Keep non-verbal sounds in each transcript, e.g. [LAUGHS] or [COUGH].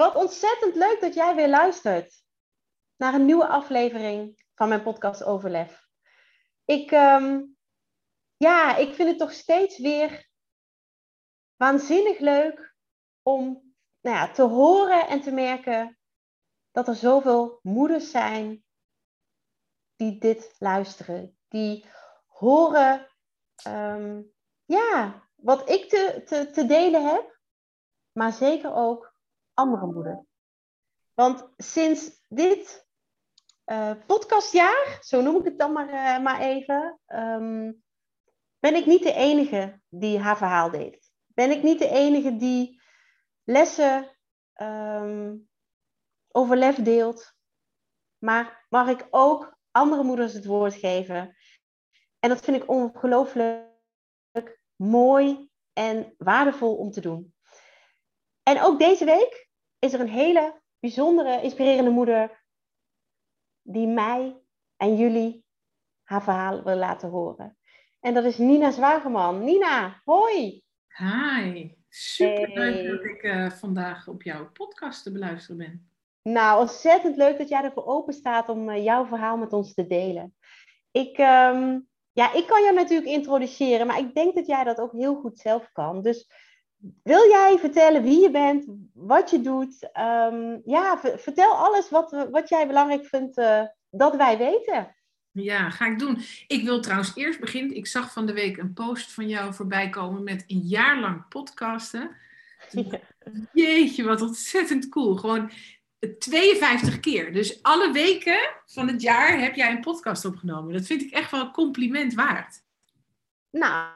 Wat ontzettend leuk dat jij weer luistert naar een nieuwe aflevering van mijn podcast Overlef. Ik, ehm, ja, ik vind het toch steeds weer waanzinnig leuk om nou ja, te horen en te merken dat er zoveel moeders zijn die dit luisteren, die horen ehm, ja, wat ik te, te, te delen heb, maar zeker ook andere moeder. Want sinds dit uh, podcastjaar, zo noem ik het dan maar, uh, maar even, um, ben ik niet de enige die haar verhaal deed. Ben ik niet de enige die lessen um, over lef deelt. Maar mag ik ook andere moeders het woord geven. En dat vind ik ongelooflijk mooi en waardevol om te doen. En ook deze week is er een hele bijzondere, inspirerende moeder die mij en jullie haar verhaal wil laten horen. En dat is Nina Zwageman. Nina, hoi! Hi, super leuk dat ik uh, vandaag op jouw podcast te beluisteren ben. Nou, ontzettend leuk dat jij ervoor open staat om uh, jouw verhaal met ons te delen. Ik, um, ja, ik kan jou natuurlijk introduceren, maar ik denk dat jij dat ook heel goed zelf kan. Dus wil jij vertellen wie je bent, wat je doet? Um, ja, vertel alles wat, wat jij belangrijk vindt uh, dat wij weten. Ja, ga ik doen. Ik wil trouwens eerst beginnen. Ik zag van de week een post van jou voorbij komen met een jaar lang podcasten. Ja. Jeetje, wat ontzettend cool. Gewoon 52 keer. Dus alle weken van het jaar heb jij een podcast opgenomen. Dat vind ik echt wel een compliment waard. Nou,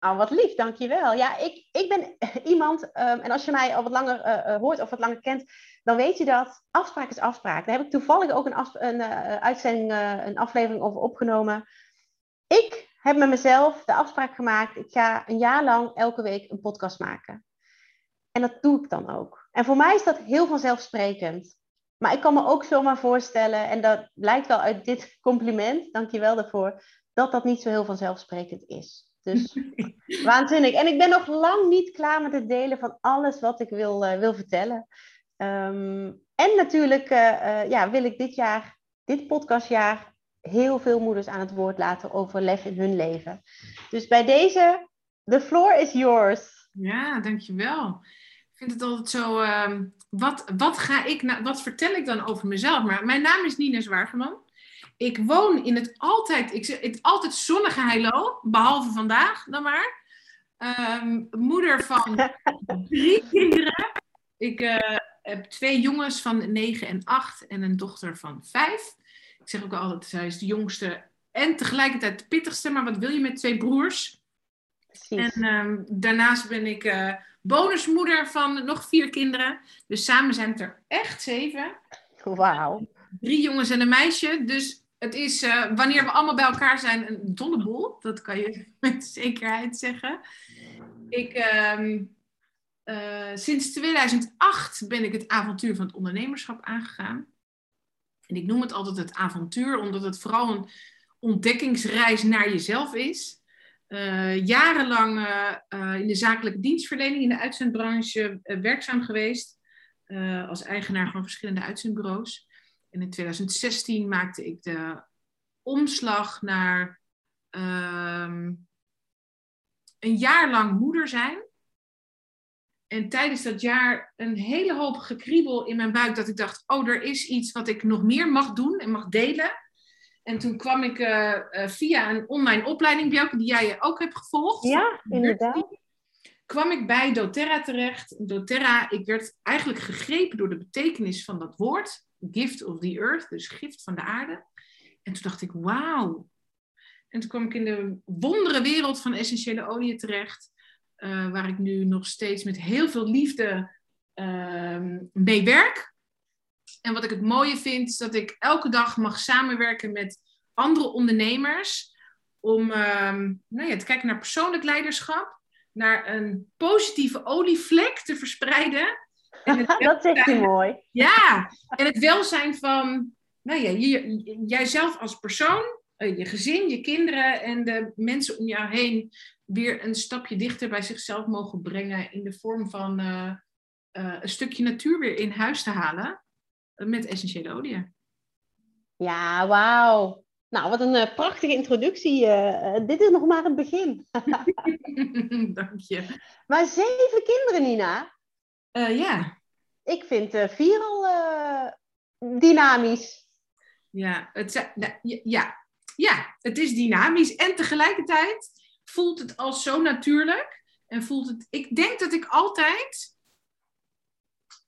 nou, wat lief, dankjewel. Ja, ik, ik ben [LAUGHS] iemand, um, en als je mij al wat langer uh, hoort of wat langer kent, dan weet je dat afspraak is afspraak. Daar heb ik toevallig ook een, een uh, uitzending, een aflevering over opgenomen. Ik heb met mezelf de afspraak gemaakt, ik ga een jaar lang elke week een podcast maken. En dat doe ik dan ook. En voor mij is dat heel vanzelfsprekend. Maar ik kan me ook zomaar voorstellen, en dat blijkt wel uit dit [LAUGHS] compliment, dankjewel daarvoor, dat dat niet zo heel vanzelfsprekend is. Dus waanzinnig. En ik ben nog lang niet klaar met het delen van alles wat ik wil, uh, wil vertellen. Um, en natuurlijk uh, uh, ja, wil ik dit jaar, dit podcastjaar, heel veel moeders aan het woord laten over in hun leven. Dus bij deze, the floor is yours. Ja, dankjewel. Ik vind het altijd zo. Uh, wat, wat, ga ik nou, wat vertel ik dan over mezelf? Maar mijn naam is Nina Zwaargeman. Ik woon in het altijd, ik het altijd zonnige Heilo, behalve vandaag dan maar. Um, moeder van [LAUGHS] drie kinderen. Ik uh, heb twee jongens van negen en acht en een dochter van vijf. Ik zeg ook altijd, zij is de jongste en tegelijkertijd de pittigste. Maar wat wil je met twee broers? Precies. En um, daarnaast ben ik uh, bonusmoeder van nog vier kinderen. Dus samen zijn het er echt zeven. Wauw. Drie jongens en een meisje. Dus het is, uh, wanneer we allemaal bij elkaar zijn, een dolle. Dat kan je [LAUGHS] met zekerheid zeggen. Ik, uh, uh, sinds 2008 ben ik het avontuur van het ondernemerschap aangegaan. En ik noem het altijd het avontuur, omdat het vooral een ontdekkingsreis naar jezelf is. Uh, jarenlang in de zakelijke dienstverlening in de uitzendbranche werkzaam geweest. als eigenaar van verschillende uitzendbureaus. En in 2016 maakte ik de omslag naar um, een jaar lang moeder zijn. En tijdens dat jaar een hele hoop gekriebel in mijn buik dat ik dacht, oh, er is iets wat ik nog meer mag doen en mag delen. En toen kwam ik uh, uh, via een online opleiding, Bjelke, die jij ook hebt gevolgd. Ja, inderdaad. Kwam ik bij doTERRA terecht. doTERRA, ik werd eigenlijk gegrepen door de betekenis van dat woord gift of the earth, dus gift van de aarde. En toen dacht ik, wauw. En toen kwam ik in de wondere wereld van essentiële oliën terecht, uh, waar ik nu nog steeds met heel veel liefde uh, mee werk. En wat ik het mooie vind, is dat ik elke dag mag samenwerken met andere ondernemers. Om ehm, nou ja, te kijken naar persoonlijk leiderschap. Naar een positieve olievlek te verspreiden. Dat zegt hij mooi. Ja, en het welzijn van nou ja, je, jijzelf als persoon, eh, je gezin, je kinderen en de mensen om jou heen weer een stapje dichter bij zichzelf mogen brengen in de vorm van eh, eh, een stukje natuur weer in huis te halen met essentiële olie. Ja, wauw. Nou, wat een prachtige introductie. dit is nog maar het begin. [LAUGHS] Dank je. Maar zeven kinderen, Nina. Ja. Ik vind vier al dynamisch. Ja het, ja, ja, het is dynamisch en tegelijkertijd voelt het als zo natuurlijk. En voelt het, ik denk dat ik altijd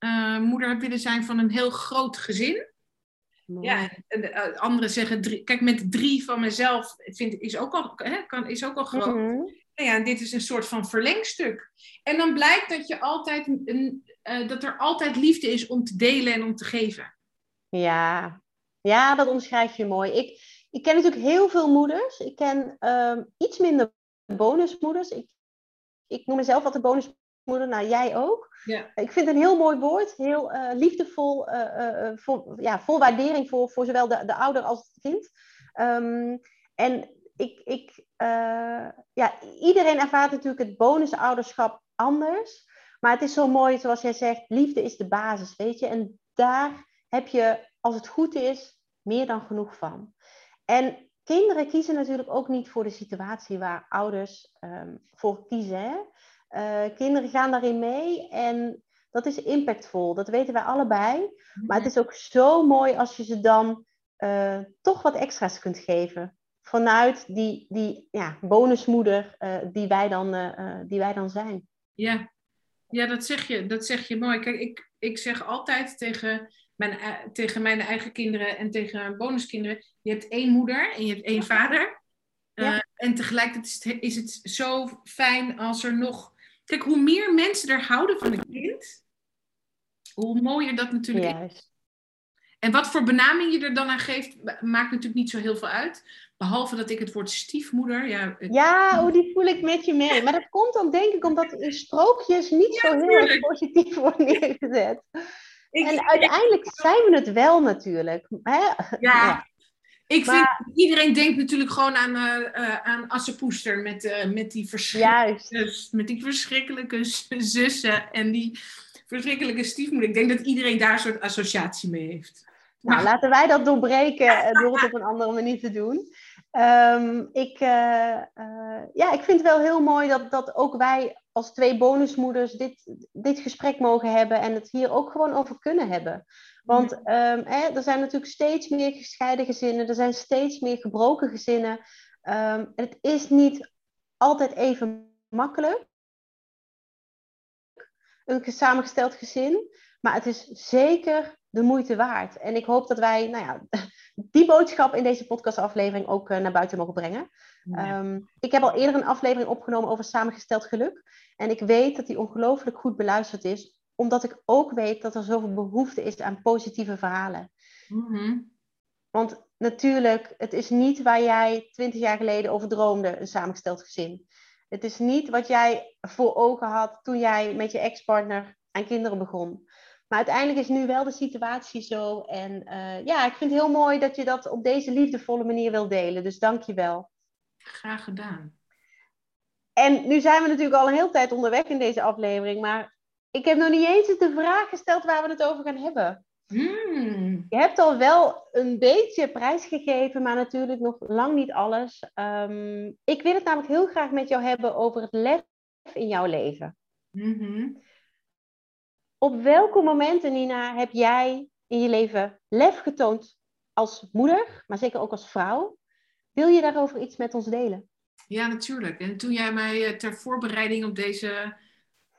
uh, moeder heb willen zijn van een heel groot gezin. Ja, en uh, anderen zeggen drie. Kijk, met drie van mezelf vind is ook al, hè, kan, is ook al groot. Mm -hmm. Nou ja, dit is een soort van verlengstuk. En dan blijkt dat, je altijd een, uh, dat er altijd liefde is om te delen en om te geven. Ja, ja, dat omschrijf je mooi. Ik, ik ken natuurlijk heel veel moeders. Ik ken um, iets minder bonusmoeders. Ik, ik noem mezelf altijd bonusmoeder. Nou, jij ook. Ja. Ik vind het een heel mooi woord. Heel uh, liefdevol. Uh, vol, ja, vol waardering voor, voor zowel de, de ouder als het kind. Um, en ik, ik, ja, iedereen ervaart natuurlijk het bonusouderschap anders. Maar het is zo mooi, zoals jij zegt, liefde is de basis, weet je. En daar heb je, als het goed is, meer dan genoeg van. En kinderen kiezen natuurlijk ook niet voor de situatie waar ouders um, voor kiezen. Uh, kinderen gaan daarin mee en dat is impactvol. Dat weten wij allebei. Maar het is ook zo mooi als je ze dan uh, toch wat extra's kunt geven. Vanuit die, die ja, bonusmoeder uh, die, wij dan, die wij dan zijn. Ja, ja dat, zeg je, dat zeg je mooi. Kijk, ik, ik zeg altijd tegen mijn, eh, tegen mijn eigen kinderen en tegen bonuskinderen. Je hebt één moeder en je hebt één vader. Uh, en tegelijkertijd is het zo fijn als er nog. Kijk, hoe meer mensen er houden van een kind, hoe mooier dat natuurlijk is. En wat voor benaming je er dan aan geeft, maakt natuurlijk niet zo heel veel uit. Behalve dat ik het woord stiefmoeder. Ja, ja oh, die voel ik met je mee. Maar dat komt ook, denk ik, omdat in sprookjes niet zo heel erg positief wordt neergezet en uiteindelijk zijn we het wel natuurlijk. Hè? Ja. Ik vind, iedereen denkt natuurlijk gewoon aan, uh, aan Assepoester met, uh, met, die verschrikkelijke, met die verschrikkelijke [LAUGHS] zussen en die verschrikkelijke stiefmoeder. Ik denk dat iedereen daar een soort associatie mee heeft. Nou, maar... laten wij dat doorbreken door het op een andere manier te doen. Um, ik, ja, ik vind het wel heel mooi dat, dat ook wij als twee bonusmoeders dit, dit gesprek mogen hebben en het hier ook gewoon over kunnen hebben. Want um, hè, er zijn natuurlijk steeds meer gescheiden gezinnen, er zijn steeds meer gebroken gezinnen. Um, het is niet altijd even makkelijk, een samengesteld gezin, maar het is zeker de moeite waard. En ik hoop dat wij nou ja, [LAUGHS] die boodschap in deze podcastaflevering ook uh, naar buiten mogen brengen. Ja. Um, ik heb al eerder een aflevering opgenomen over samengesteld geluk. En ik weet dat die ongelooflijk goed beluisterd is, omdat ik ook weet dat er zoveel behoefte is aan positieve verhalen. Mm-hmm. Want natuurlijk, het is niet waar jij twintig jaar geleden over droomde, een samengesteld gezin. Het is niet wat jij voor ogen had toen jij met je ex-partner aan kinderen begon. Maar uiteindelijk is nu wel de situatie zo. En uh, ja, ik vind het heel mooi dat je dat op deze liefdevolle manier wil delen. Dus dank je wel. Graag gedaan. En nu zijn we natuurlijk al een hele tijd onderweg in deze aflevering. Maar ik heb nog niet eens de vraag gesteld waar we het over gaan hebben. Hmm. Je hebt al wel een beetje prijsgegeven, maar natuurlijk nog lang niet alles. Um, ik wil het namelijk heel graag met jou hebben over het lef in jouw leven. Mm-hmm. Op welke momenten, Nina, heb jij in je leven lef getoond als moeder, maar zeker ook als vrouw? Wil je daarover iets met ons delen? Ja, natuurlijk. En toen jij mij eh, ter voorbereiding op deze,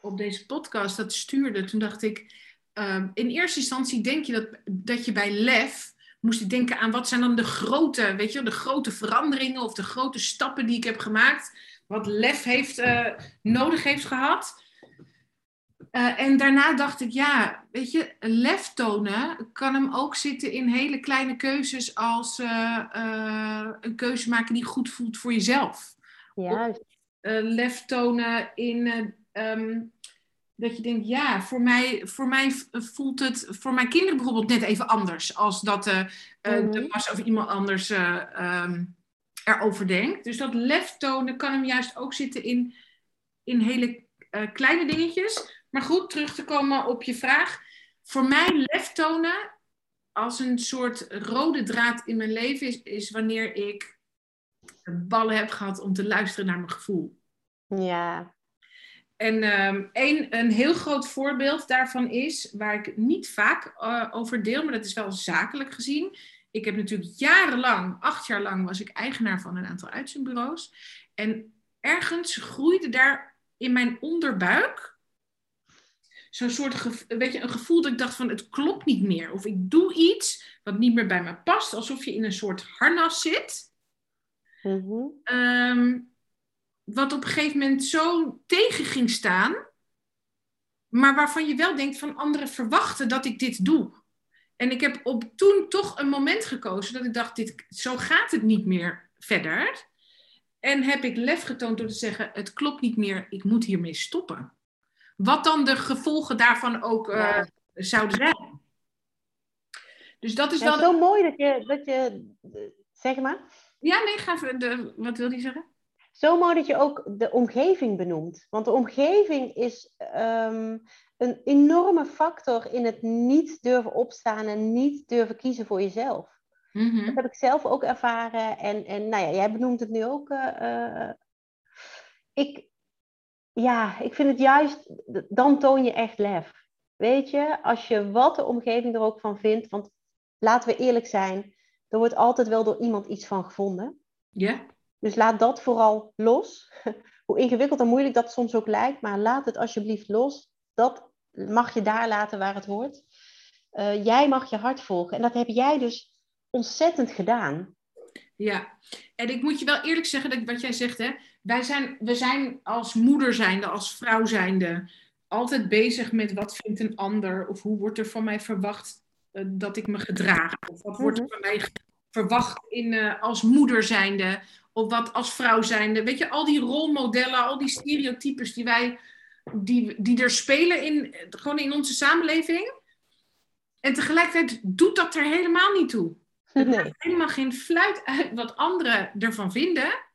op deze podcast dat stuurde, toen dacht ik, uh, in eerste instantie denk je dat, dat je bij lef moest denken aan wat zijn dan de grote, weet je, de grote veranderingen of de grote stappen die ik heb gemaakt, wat lef heeft, uh, nodig heeft gehad. Eh, en daarna dacht ik, ja, weet je, lef tonen kan hem ook zitten in hele kleine keuzes als eh, eh, een keuze maken die goed voelt voor jezelf. Juist. Of, lef tonen in ehm, dat je denkt, ja, voor mij, voor mij voelt het voor mijn kinderen bijvoorbeeld net even anders als dat mm de was of iemand anders um, erover denkt. Dus dat lef tonen kan hem juist ook zitten in, in hele kleine dingetjes. Maar goed, terug te komen op je vraag. Voor mij lef tonen als een soort rode draad in mijn leven is, is wanneer ik ballen heb gehad om te luisteren naar mijn gevoel. Ja. En um, een, een heel groot voorbeeld daarvan is, waar ik niet vaak uh, over deel, maar dat is wel zakelijk gezien. Ik heb natuurlijk jarenlang, acht jaar lang, was ik eigenaar van een aantal uitzendbureaus. En ergens groeide daar in mijn onderbuik zo'n soort weet je, een gevoel dat ik dacht van het klopt niet meer. Of ik doe iets wat niet meer bij me past. Alsof je in een soort harnas zit. Mhm. Ehm, wat op een gegeven moment zo tegen ging staan. Maar waarvan je wel denkt van anderen verwachten dat ik dit doe. En ik heb op toen toch een moment gekozen dat ik dacht, dit, zo gaat het niet meer verder. En heb ik lef getoond door te zeggen, het klopt niet meer, ik moet hiermee stoppen wat dan de gevolgen daarvan ook uh, zouden zijn. Dus dat is ja. Zo mooi dat je, dat je. Zeg maar. Ja, nee, ga even. De, wat wil hij zeggen? Zo mooi dat je ook de omgeving benoemt. Want de omgeving is um, een enorme factor in het niet durven opstaan en niet durven kiezen voor jezelf. Mm -hmm. Dat heb ik zelf ook ervaren. En, en nou ja, jij benoemt het nu ook. Uh, ik, ja, ik vind het juist, dan toon je echt lef. Weet je, als je wat de omgeving er ook van vindt, want laten we eerlijk zijn, er wordt altijd wel door iemand iets van gevonden. Ja. Dus laat dat vooral los. [LAUGHS] Hoe ingewikkeld en moeilijk dat soms ook lijkt, maar laat het alsjeblieft los. Dat mag je daar laten waar het hoort. Uh, jij mag je hart volgen. En dat heb jij dus ontzettend gedaan. Ja, en ik moet je wel eerlijk zeggen dat wat jij zegt, hè, wij zijn, we zijn als moeder zijnde, als vrouw zijnde, altijd bezig met wat vindt een ander of hoe wordt er van mij verwacht uh, dat ik me gedraag. Of wat wordt er van mij verwacht in, uh, als moeder zijnde of wat als vrouw zijnde. Weet je, al die rolmodellen, al die stereotypes die wij, die, die er spelen in, gewoon in onze samenleving. En tegelijkertijd doet dat er helemaal niet toe. Het [LAUGHS] Nee. maakt helemaal geen fluit uit wat anderen ervan vinden.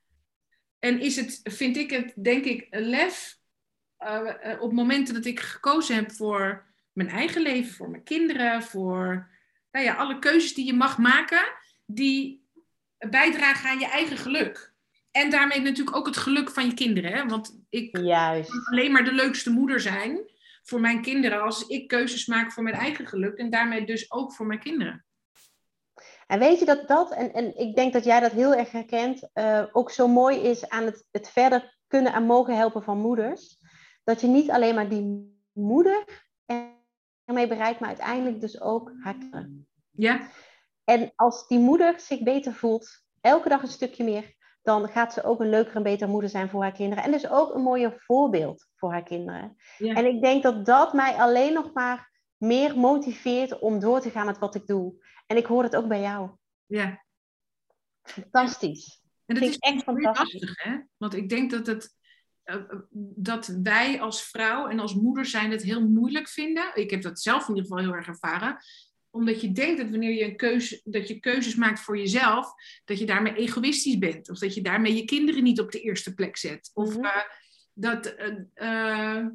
En is het, vind ik het, denk ik, lef uh, uh, op momenten dat ik gekozen heb voor mijn eigen leven, voor mijn kinderen, voor nou ja, alle keuzes die je mag maken, die bijdragen aan je eigen geluk. En daarmee natuurlijk ook het geluk van je kinderen. Hè? Want ik Juist. kan alleen maar de leukste moeder zijn voor mijn kinderen als ik keuzes maak voor mijn eigen geluk en daarmee dus ook voor mijn kinderen. En weet je dat dat, en, en ik denk dat jij dat heel erg herkent, uh, ook zo mooi is aan het, het verder kunnen en mogen helpen van moeders. Dat je niet alleen maar die moeder ermee bereikt, maar uiteindelijk dus ook haar kinderen. Ja. En als die moeder zich beter voelt, elke dag een stukje meer, dan gaat ze ook een leukere en betere moeder zijn voor haar kinderen. En dus ook een mooier voorbeeld voor haar kinderen. Ja. En ik denk dat dat mij alleen nog maar meer motiveert om door te gaan met wat ik doe. En ik hoor het ook bij jou. Ja. Fantastisch. En dat is echt fantastisch. lastig, hè? Want ik denk dat, het, uh, dat wij als vrouw en als moeder zijn het heel moeilijk vinden. Ik heb dat zelf in ieder geval heel erg ervaren. Omdat je denkt dat wanneer je, een keuze, dat je keuzes maakt voor jezelf, dat je daarmee egoïstisch bent. Of dat je daarmee je kinderen niet op de eerste plek zet. Of Mhm. uh, dat, uh,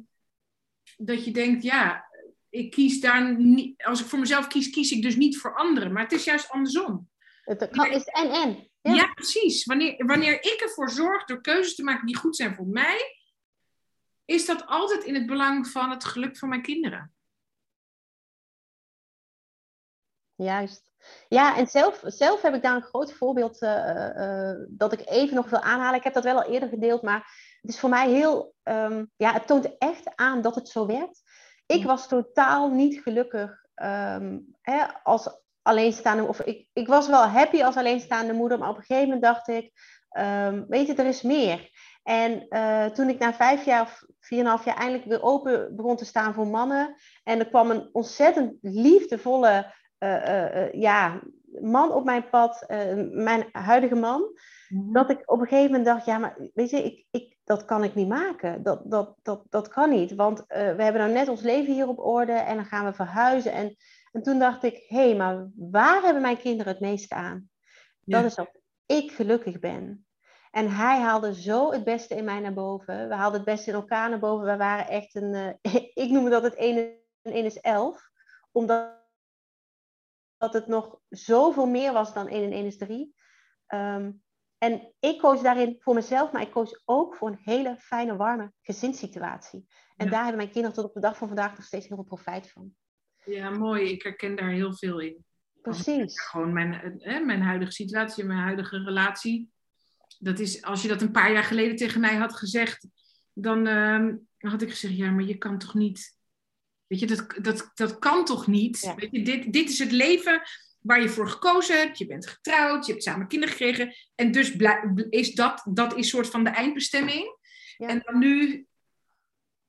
dat je denkt, ja, ik kies daar niet, als ik voor mezelf kies, kies ik dus niet voor anderen. Maar het is juist andersom. Het is en en. Ja, Ja. precies. Wanneer, wanneer ik ervoor zorg door keuzes te maken die goed zijn voor mij, is dat altijd in het belang van het geluk van mijn kinderen. Juist. Ja, en zelf, zelf heb ik daar een groot voorbeeld uh, uh, dat ik even nog wil aanhalen. Ik heb dat wel al eerder gedeeld, maar het is voor mij heel, um, ja, het toont echt aan dat het zo werkt. Ik was totaal niet gelukkig um, hè, als alleenstaande, of ik, ik was wel happy als alleenstaande moeder, maar op een gegeven moment dacht ik, um, weet je, er is meer. En uh, toen ik na vijf jaar of vier en half jaar eindelijk weer open begon te staan voor mannen. En er kwam een ontzettend liefdevolle uh, ja, man op mijn pad, mijn huidige man. Mhm. Dat ik op een gegeven moment dacht, ja, maar weet je, ik, ik, dat kan ik niet maken. Dat, dat, dat, dat kan niet. Want we hebben nou net ons leven hier op orde en dan gaan we verhuizen. En, en toen dacht ik, hé, hey, maar waar hebben mijn kinderen het meeste aan? Dat is dat ik gelukkig ben. En hij haalde zo het beste in mij naar boven. We haalden het beste in elkaar naar boven. We waren echt een, uh, [LAUGHS] ik noem dat het 1 en 1 is 11. Omdat dat het nog zoveel meer was dan 1 en 1 is 3. Um, en ik koos daarin voor mezelf, maar ik koos ook voor een hele fijne, warme gezinssituatie. En daar hebben mijn kinderen tot op de dag van vandaag nog steeds heel veel profijt van. Ja, mooi. Ik herken daar heel veel in. Precies. Gewoon mijn, eh, mijn huidige situatie, mijn huidige relatie dat is, als je dat een paar jaar geleden tegen mij had gezegd, dan uh, had ik gezegd, ja, maar je kan toch niet, weet je, dat, dat, dat kan toch niet? Weet je, dit, dit is het leven waar je voor gekozen hebt, je bent getrouwd, je hebt samen kinderen gekregen, en dus is dat, dat is soort van de eindbestemming. Ja. En dan nu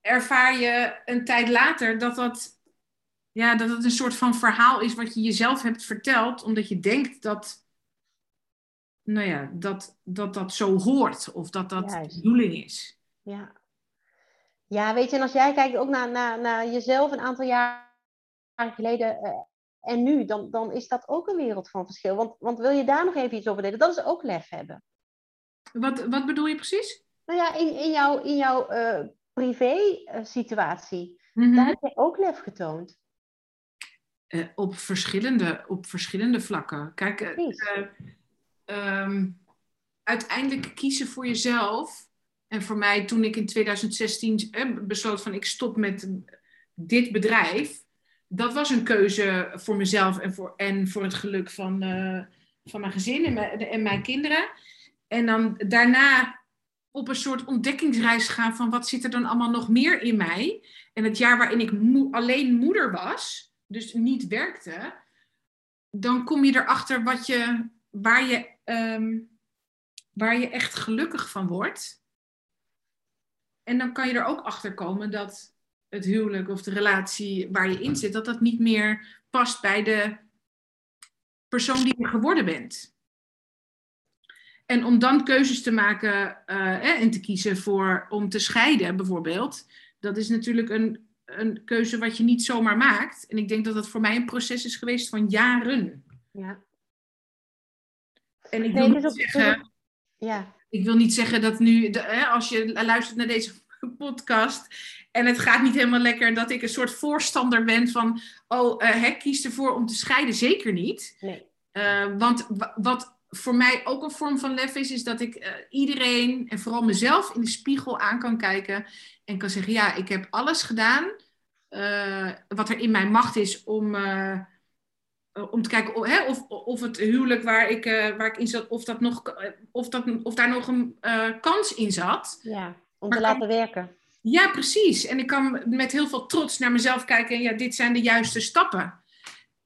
ervaar je een tijd later dat dat, ja, dat het een soort van verhaal is wat je jezelf hebt verteld, omdat je denkt dat nou ja, dat, dat dat zo hoort of dat dat de bedoeling is. Ja. Ja, weet je, en als jij kijkt ook naar, naar, naar jezelf een aantal jaar geleden uh, en nu, dan, dan is dat ook een wereld van verschil. Want, want wil je daar nog even iets over delen? Dat is ook lef hebben. Wat, wat bedoel je precies? Nou ja, in, in jouw, in jouw uh, privé-situatie, mm daar heb je ook lef getoond. Uh, op, verschillende, op verschillende vlakken. Kijk, um, uiteindelijk kiezen voor jezelf. En voor mij, toen ik in 2016 eh, besloot van ik stop met dit bedrijf, dat was een keuze voor mezelf en voor, en voor het geluk van, uh, van mijn gezin en mijn, en mijn kinderen. En dan daarna op een soort ontdekkingsreis gaan van wat zit er dan allemaal nog meer in mij. En het jaar waarin ik alleen moeder was, dus niet werkte, dan kom je erachter wat je, waar je Ehm, waar je echt gelukkig van wordt. En dan kan je er ook achter komen dat het huwelijk of de relatie waar je in zit, dat dat niet meer past bij de persoon die je geworden bent. En om dan keuzes te maken uh, en te kiezen voor om te scheiden, bijvoorbeeld, dat is natuurlijk een, een keuze wat je niet zomaar maakt. En ik denk dat dat voor mij een proces is geweest van jaren. Ja. En ik wil, niet zeggen, ja. ik wil niet zeggen dat nu, hè, als je luistert naar deze podcast en het gaat niet helemaal lekker, dat ik een soort voorstander ben van, oh, uh, kies ervoor om te scheiden. Zeker niet. Nee. Uh, want wat voor mij ook een vorm van lef is, is dat ik uh, iedereen en vooral mezelf in de spiegel aan kan kijken en kan zeggen, ja, ik heb alles gedaan wat er in mijn macht is om eh, om te kijken of, hè, of, of het huwelijk waar ik, uh, waar ik in zat, of, dat nog, eh, of, dat, of daar nog een uh, kans in zat. Ja, om te laten werken. Ja, precies. En ik kan met heel veel trots naar mezelf kijken en ja, dit zijn de juiste stappen.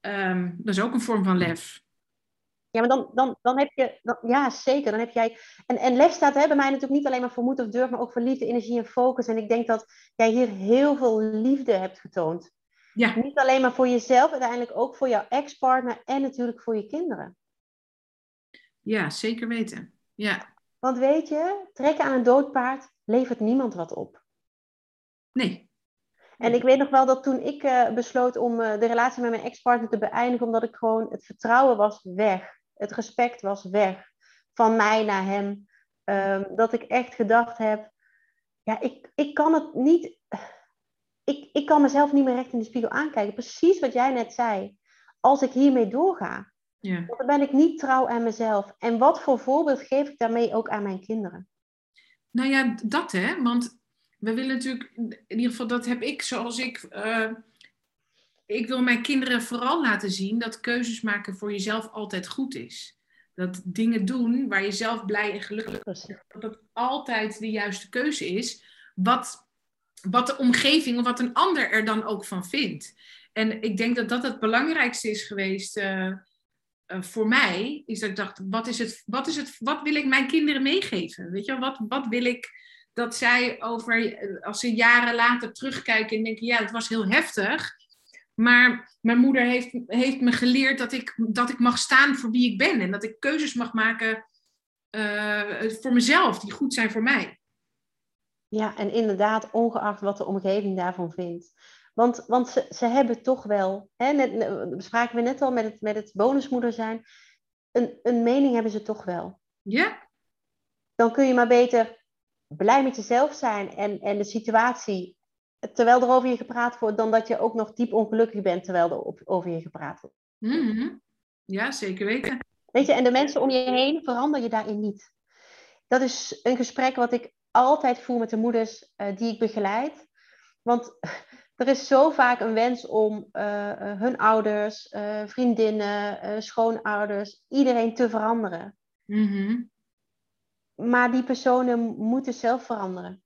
Um, dat is ook een vorm van lef. Ja, maar dan, dan, dan heb je, dan, ja zeker, dan heb jij, en, en lef staat hè, bij mij natuurlijk niet alleen maar voor moed of durf, maar ook voor liefde, energie en focus. En ik denk dat jij hier heel veel liefde hebt getoond. Ja. Niet alleen maar voor jezelf, uiteindelijk ook voor jouw ex-partner en natuurlijk voor je kinderen. Ja, zeker weten. Ja. Want weet je, trekken aan een doodpaard levert niemand wat op. Nee. En ik weet nog wel dat toen ik uh, besloot om uh, de relatie met mijn ex-partner te beëindigen, omdat ik gewoon, het vertrouwen was weg. Het respect was weg. Van mij naar hem. Um, dat ik echt gedacht heb, ja, ik, ik kan het niet ik, ik kan mezelf niet meer recht in de spiegel aankijken. Precies wat jij net zei. Als ik hiermee doorga, ja. dan ben ik niet trouw aan mezelf. En wat voor voorbeeld geef ik daarmee ook aan mijn kinderen? Nou ja, dat hè. Want we willen natuurlijk, in ieder geval dat heb ik zoals ik. Uh, ik wil mijn kinderen vooral laten zien dat keuzes maken voor jezelf altijd goed is. Dat dingen doen waar je zelf blij en gelukkig bent. Dat dat altijd de juiste keuze is. Wat wat de omgeving of wat een ander er dan ook van vindt. En ik denk dat dat het belangrijkste is geweest uh, eh, voor mij is dat ik dacht, wat, is het, wat, is het, wat wil ik mijn kinderen meegeven? Weet je, wat, wat wil ik dat zij over, als ze jaren later terugkijken en denken, ja, het was heel heftig. Maar mijn moeder heeft, heeft me geleerd dat ik, dat ik mag staan voor wie ik ben en dat ik keuzes mag maken uh, voor mezelf, die goed zijn voor mij. Ja, en inderdaad, ongeacht wat de omgeving daarvan vindt. Want, want ze, ze hebben toch wel, hè, net, spraken we net al met het, met het bonusmoeder zijn, een, een mening hebben ze toch wel. Ja. Dan kun je maar beter blij met jezelf zijn en, en de situatie, terwijl er over je gepraat wordt, dan dat je ook nog diep ongelukkig bent terwijl er op, over je gepraat wordt. Mm Ja, zeker weten. Weet je, en de mensen om je heen verander je daarin niet. Dat is een gesprek wat ik altijd voer met de moeders uh, die ik begeleid. Want er is zo vaak een wens om uh, hun ouders, uh, vriendinnen, schoonouders, iedereen te veranderen. Mm Maar die personen moeten zelf veranderen.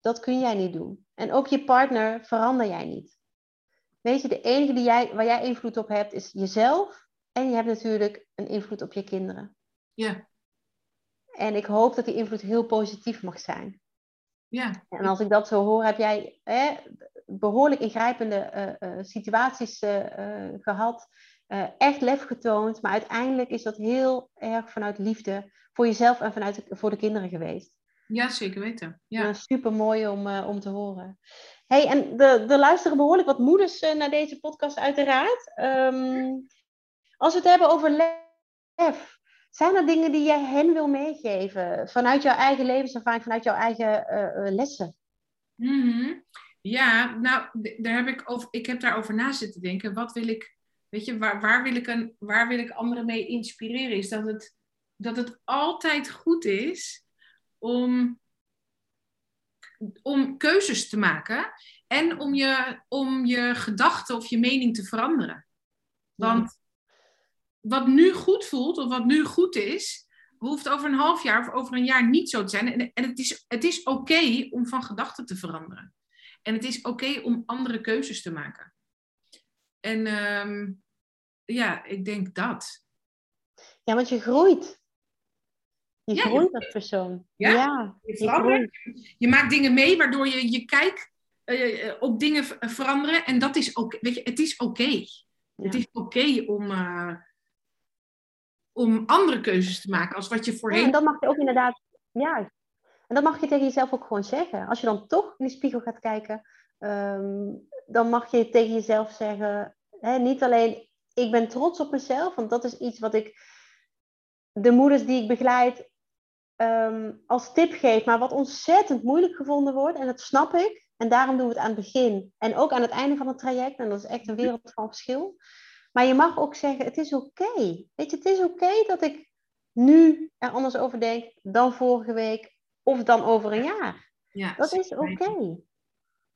Dat kun jij niet doen. En ook je partner verander jij niet. Weet je, de enige die jij, waar jij invloed op hebt is jezelf. En je hebt natuurlijk een invloed op je kinderen. Ja. En ik hoop dat die invloed heel positief mag zijn. Ja. En als ik dat zo hoor, heb jij hè, behoorlijk ingrijpende uh, uh, situaties uh, gehad. echt lef getoond. Maar uiteindelijk is dat heel erg vanuit liefde voor jezelf en vanuit voor de kinderen geweest. Ja, zeker weten. Ja. super mooi om, om te horen. Hey, en de, er luisteren behoorlijk wat moeders naar deze podcast, uiteraard. Um, als we het hebben over lef, zijn er dingen die jij hen wil meegeven vanuit jouw eigen levenservaring, vanuit jouw eigen uh, lessen? Mm-hmm. Ja, nou, daar heb ik, over, ik heb daarover na zitten denken. Wat wil ik, weet je, waar, waar, wil ik een, waar wil ik anderen mee inspireren? Is dat het, dat het altijd goed is om, om keuzes te maken en om je, om je gedachten of je mening te veranderen. Want wat nu goed voelt of wat nu goed is, hoeft over een half jaar of over een jaar niet zo te zijn. En, en het is, het is oké om van gedachten te veranderen. En het is oké om andere keuzes te maken. En ehm, ja, ik denk dat. Ja, want je groeit. Je groeit als persoon. Ja, ja je, je, je, maakt dingen mee waardoor je je kijk uh, op dingen veranderen. En dat is ook, weet je, het is oké. Het is oké om, uh, om andere keuzes te maken als wat je voorheen... Ja, en dat mag je ook inderdaad... Ja, en dat mag je tegen jezelf ook gewoon zeggen. Als je dan toch in de spiegel gaat kijken, um, dan mag je tegen jezelf zeggen... Niet alleen, ik ben trots op mezelf, want dat is iets wat ik de moeders die ik begeleid um, als tip geef, maar wat ontzettend moeilijk gevonden wordt. En dat snap ik. En daarom doen we het aan het begin en ook aan het einde van het traject. En dat is echt een wereld van verschil. Maar je mag ook zeggen, het is oké. Weet je, het is oké dat ik nu er anders over denk dan vorige week of dan over een jaar. Ja, dat is oké.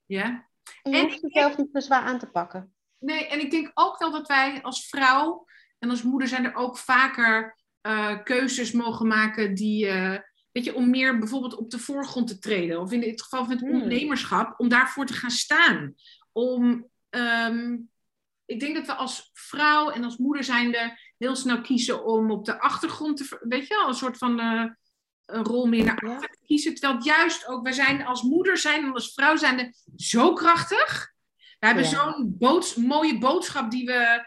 Ja. En je en hoeft jezelf niet te zwaar aan te pakken. Nee, en ik denk ook wel dat wij als vrouw en als moeder zijn er ook vaker uh, keuzes mogen maken die, uh, weet je, om meer bijvoorbeeld op de voorgrond te treden. Of in dit geval van het hmm. ondernemerschap, om daarvoor te gaan staan. Om um, ik denk dat we als vrouw en als moeder zijnde heel snel kiezen om op de achtergrond te, weet je wel, een soort van uh, een rol meer naar achter te kiezen. Terwijl juist ook, wij zijn als moeder zijn en als vrouw zijnde zo krachtig. We hebben zo'n boods, mooie boodschap die we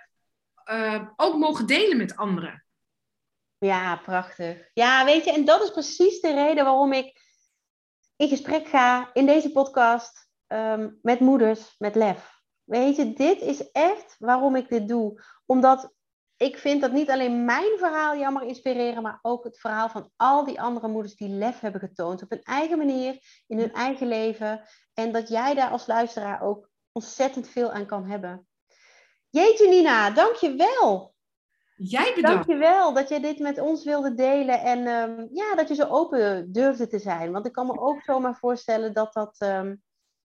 uh, ook mogen delen met anderen. Ja, prachtig. Ja, weet je, en dat is precies de reden waarom ik in gesprek ga in deze podcast um, met moeders met lef. Weet je, dit is echt waarom ik dit doe. Omdat ik vind dat niet alleen mijn verhaal mag inspireren, maar ook het verhaal van al die andere moeders die lef hebben getoond op hun eigen manier, in hun eigen leven. En dat jij daar als luisteraar ook ontzettend veel aan kan hebben. Jeetje Nina, dank je wel. Jij bedankt. Dank je wel dat je dit met ons wilde delen en um, ja, dat je zo open durfde te zijn. Want ik kan me ook zomaar voorstellen dat dat um,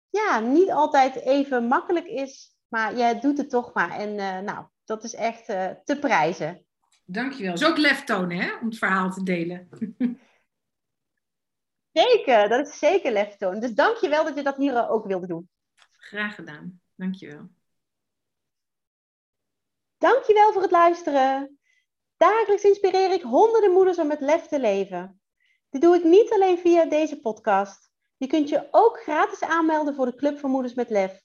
ja, niet altijd even makkelijk is, maar jij doet het toch maar. En uh, nou, dat is echt uh, te prijzen. Dankjewel. Dat is ook lef tonen, hè, om het verhaal te delen. [LAUGHS] zeker, dat is zeker lef tonen. Dus dankjewel dat je dat hier ook wilde doen. Graag gedaan. Dankjewel. Dankjewel voor het luisteren. Dagelijks inspireer ik honderden moeders om met lef te leven. Dit doe ik niet alleen via deze podcast. Je kunt je ook gratis aanmelden voor de Club van Moeders met Lef.